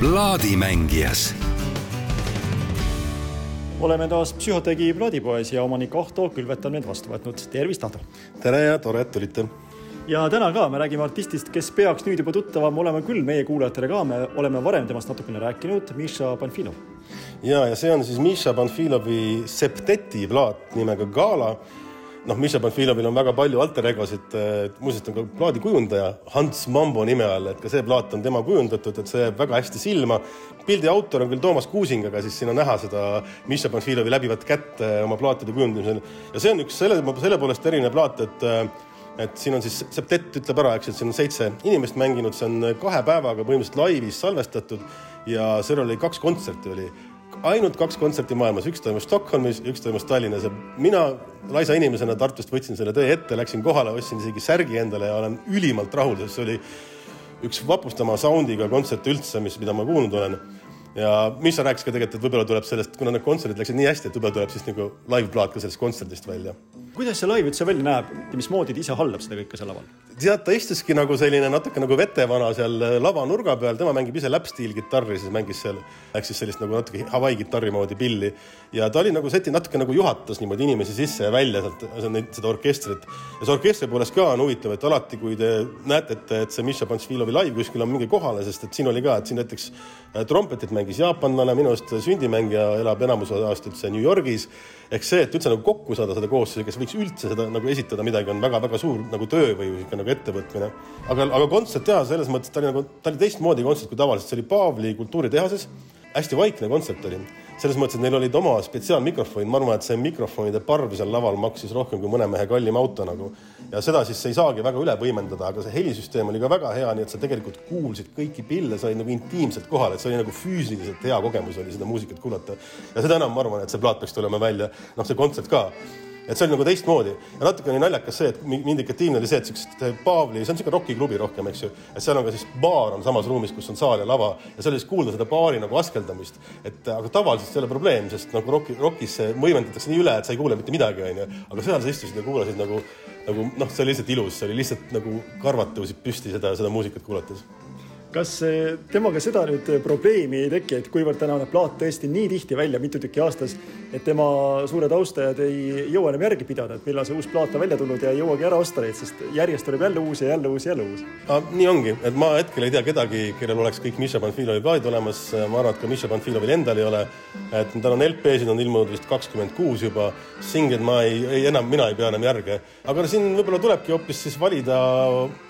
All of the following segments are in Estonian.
plaadimängijas oleme taas Psühhotegi plaadipoes ja omanik Ahto Külvet on meid vastu võtnud. tervist, Ahto! tere ja tore, et tulite! ja täna ka me räägime artistist, kes peaks nüüd juba tuttavam olema küll meie kuulajatele ka, me oleme varem temast natukene rääkinud, Miša Panfilov. ja, ja see on siis Miša Panfilovi septeti plaat nimega Gala noh, Miša Panfilovil on väga palju alter egosid, muuseas ta on ka plaadikujundaja Hans Mambo nime all, et ka see plaat on tema kujundatud, et see jääb väga hästi silma. pildi autor on küll Toomas Kuusing, aga siis siin on näha seda Miša Panfilovi läbivat kätt oma plaatide kujundamisel ja see on üks selle, selle poolest erinev plaat, et et siin on siis septett ütleb ära, eks, et siin on seitse inimest mänginud, see on kahe päevaga põhimõtteliselt laivis salvestatud ja seal oli kaks kontserti oli ainult kaks kontserti maailmas, üks toimus Stockholmis, üks toimus Tallinnas ja mina laisa inimesena Tartust võtsin selle tõe ette, läksin kohale, ostsin isegi särgi endale ja olen ülimalt rahul, sest see oli üks vapustama sound'iga kontsert üldse, mis, mida ma kuulnud olen. ja Miša rääkis ka tegelikult, et võib-olla tuleb sellest, kuna need kontserdid läksid nii hästi, et võib-olla tuleb siis nagu live-plaat ka sellest kontserdist välja. Kuidas see live üldse välja näeb ja mismoodi ta ise haldab seda kõike seal laval? tead, ta istuski nagu selline natuke nagu vetevana seal lavanurga peal, tema mängib ise läpstiil kitarri, siis mängis seal, läks siis sellist nagu natuke Hawaii kitarri moodi pilli ja ta oli nagu seti natuke nagu juhatas niimoodi inimesi sisse ja välja sealt seda orkestrit. ja see orkestri poolest ka on huvitav, et alati, kui te näete, et, et see Misha Pantsvilovi live kuskil on mingi kohale, sest et siin oli ka, et siin näiteks äh, trompetit mängis jaapanlane, minu arust sündimängija elab enamus aastat üldse New Yorgis. ehk see, et üldse nagu kokku saada seda koosseisu, kes võiks üldse seda nagu esitada midagi, on väga-väga suur nagu töö või niisugune nagu ettevõtmine. aga, aga kontsert teha selles mõttes, ta oli nagu, ta oli teistmoodi kontsert kui tavaliselt, see oli Paavli kultuuritehases. hästi vaikne kontsert oli, selles mõttes, et neil olid oma spetsiaalmikrofonid, ma arvan, et see mikrofonide parv seal laval maksis rohkem kui mõne mehe kallim auto nagu. ja seda siis ei saagi väga üle võimendada, aga see helisüsteem oli ka väga hea, nii et sa tegelikult kuulsid kõiki pille, sa olid nagu intiimselt kohal, et see oli nagu füüsiliselt hea kogemus oli seda muusikat kuulata. ja seda enam ma arvan, et see plaat peaks tulema välja, noh, see kontsert ka et see oli nagu teistmoodi. Ja natuke oli naljakas see, et indikatiivne oli see, et siuksed Paavli, see on siuke rokiklubi rohkem, eks ju, et seal on ka siis baar on samas ruumis, kus on saal ja lava. Ja seal oli siis kuulda seda baari nagu askeldamist. et aga tavaliselt see ei ole probleem, sest nagu roki, rokis see võimendatakse nii üle, et sa ei kuule mitte midagi, onju, aga seal sa istusid ja kuulasid nagu, nagu noh, see oli lihtsalt ilus, see oli lihtsalt nagu karvad tõusid püsti seda, seda muusikat kuulates kas temaga seda nüüd probleemi ei teki, et kuivõrd tänane plaat tõesti nii tihti välja, mitu tükki aastas, et tema suured austajad ei jõua enam järgi pidada, et millal see uus plaat on välja tulnud ja ei jõuagi ära osta neid, sest järjest tuleb jälle uus ja jälle uus ja jälle uus. nii ongi, et ma hetkel ei tea kedagi, kellel oleks kõik Miša Panfilovi plaadid olemas, ma arvan, et ka Miša Panfilovil endal ei ole. et tal on LP-sid on ilmunud vist kakskümmend kuus juba, singleid ma ei, ei enam, mina ei pea enam järge, aga siin võib-olla tulebki hoopis siis valida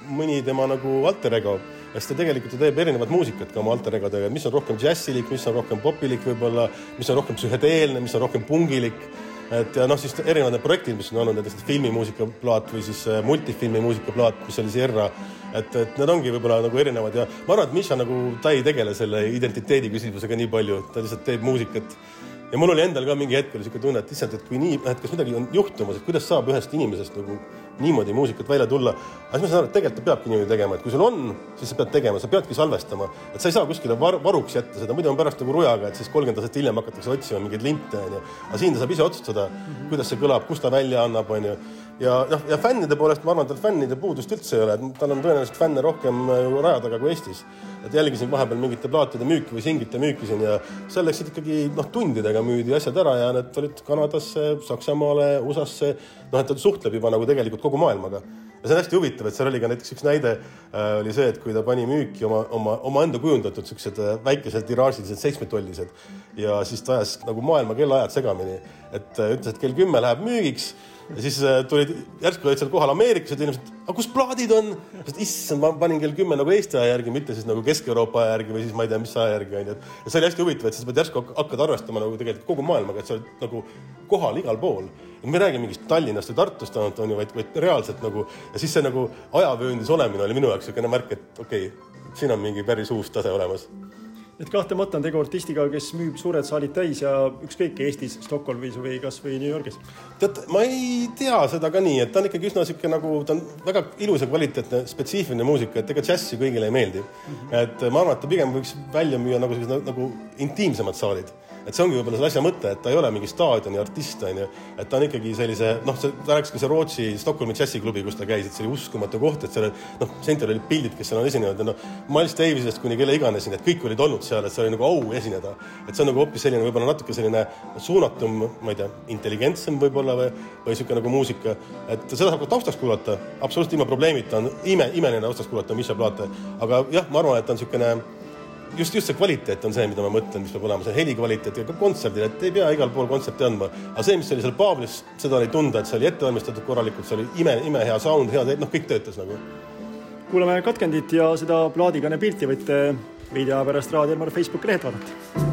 mõni tema nagu alter ego sest ta tegelikult ju teeb erinevat muusikat ka oma alter egodega, mis on rohkem džässilik, mis on rohkem popilik võib-olla, mis on rohkem psühhedeelne, mis on rohkem pungilik. et ja noh, siis erinevad need projektid, mis on olnud, näiteks filmimuusikaplaat või siis äh, multifilmi muusikaplaat, mis oli Sierra. et, et need ongi võib-olla nagu erinevad ja ma arvan, et Miša nagu, ta ei tegele selle identiteedi küsimusega nii palju, ta lihtsalt teeb muusikat ja mul oli endal ka mingi hetk oli niisugune tunne, et issand, et kui nii, et kas midagi on juhtumas, et kuidas saab ühest inimesest nagu niimoodi muusikat välja tulla. aga siis ma saan aru, et tegelikult ta peabki niimoodi tegema, et kui sul on, siis sa pead tegema, sa peadki salvestama, et sa ei saa kuskile var varuks jätta seda, muidu on pärast nagu rujaga, et siis kolmkümmend aastat hiljem hakatakse otsima mingeid linte onju. aga siin ta saab ise otsustada, kuidas see kõlab, kus ta välja annab, onju ja noh, ja fännide poolest ma arvan, tal fännide puudust üldse ei ole, tal on tõenäoliselt fänne rohkem äh, ju raja taga kui Eestis. et jälgisin vahepeal mingite plaatide müüki või singite müükisin ja seal läksid ikkagi noh, tundidega müüdi asjad ära ja need olid Kanadasse, Saksamaale, USA-sse. noh, et ta suhtleb juba nagu tegelikult kogu maailmaga ja see on hästi huvitav, et seal oli ka näiteks üks näide äh, oli see, et kui ta pani müüki oma, oma, omaenda kujundatud siuksed äh, väikesed tiraažilised seitsmetollised ja siis ta ajas nagu maailma kellaajad segamini, et äh, ütles, et kell kümme läheb müügiks ja siis äh, tulid, järsku olid seal kohal ameeriklased inimesed, aga kus plaadid on? issand, ma panin kell kümme nagu Eesti aja järgi, mitte siis nagu Kesk-Euroopa aja järgi või siis ma ei tea, mis aja järgi onju. ja see oli hästi huvitav, et siis pead järsku hakkad arvestama nagu tegelikult kogu maailmaga, et sa oled nagu kohal igal pool. me ei räägi mingist Tallinnast või Tartust ainult onju, vaid, vaid reaalselt nagu ja siis see nagu ajavööndis olemine oli minu jaoks niisugune märk, et okei okay,, siin on mingi päris uus tase olemas et kahtlemata on tegu artistiga, kes müüb suured saalid täis ja ükskõik Eestis, Stockholmis või kasvõi New Yorgis. tead, ma ei tea seda ka nii, et ta on ikkagi üsna sihuke nagu, ta on väga ilus ja kvaliteetne, spetsiifiline muusika, et ega džässi kõigile ei meeldi mm. -hmm. et ma arvan, et ta pigem võiks välja müüa nagu sellised nagu intiimsemad saalid et see ongi võib-olla selle asja mõte, et ta ei ole mingi staadioni artist, on ju, et ta on ikkagi sellise noh, ta rääkis ka see Rootsi Stockholmi džässiklubi, kus ta käis, et see oli uskumatu koht, et seal noh, sentil olid pildid, kes seal on esinenud ja noh, Miles Davisest kuni kelle iganes, et kõik olid olnud seal, et see oli nagu au esineda. et see on nagu hoopis selline võib-olla natuke selline suunatum, ma ei tea, intelligentsem võib-olla või, või niisugune nagu muusika, et seda saab ka taustaks kuulata, absoluutselt ilma probleemita, on ime, imeline taustaks kuulata Michel Plate, aga jah, ma arvan, et ta on niisugune just, just see kvaliteet on see, mida ma mõtlen, mis peab olema, see heli kvaliteet ja ka kontserdil, et ei pea igal pool kontserti andma. aga see, mis oli seal Paavlis, seda oli tunda, et see oli ette valmistatud korralikult, see oli ime, imehea sound, hea, noh, kõik töötas nagu. kuulame katkendit ja seda plaadikane pilti võite veidi aja pärast Raadio Elmar Facebooki lehelt vaadata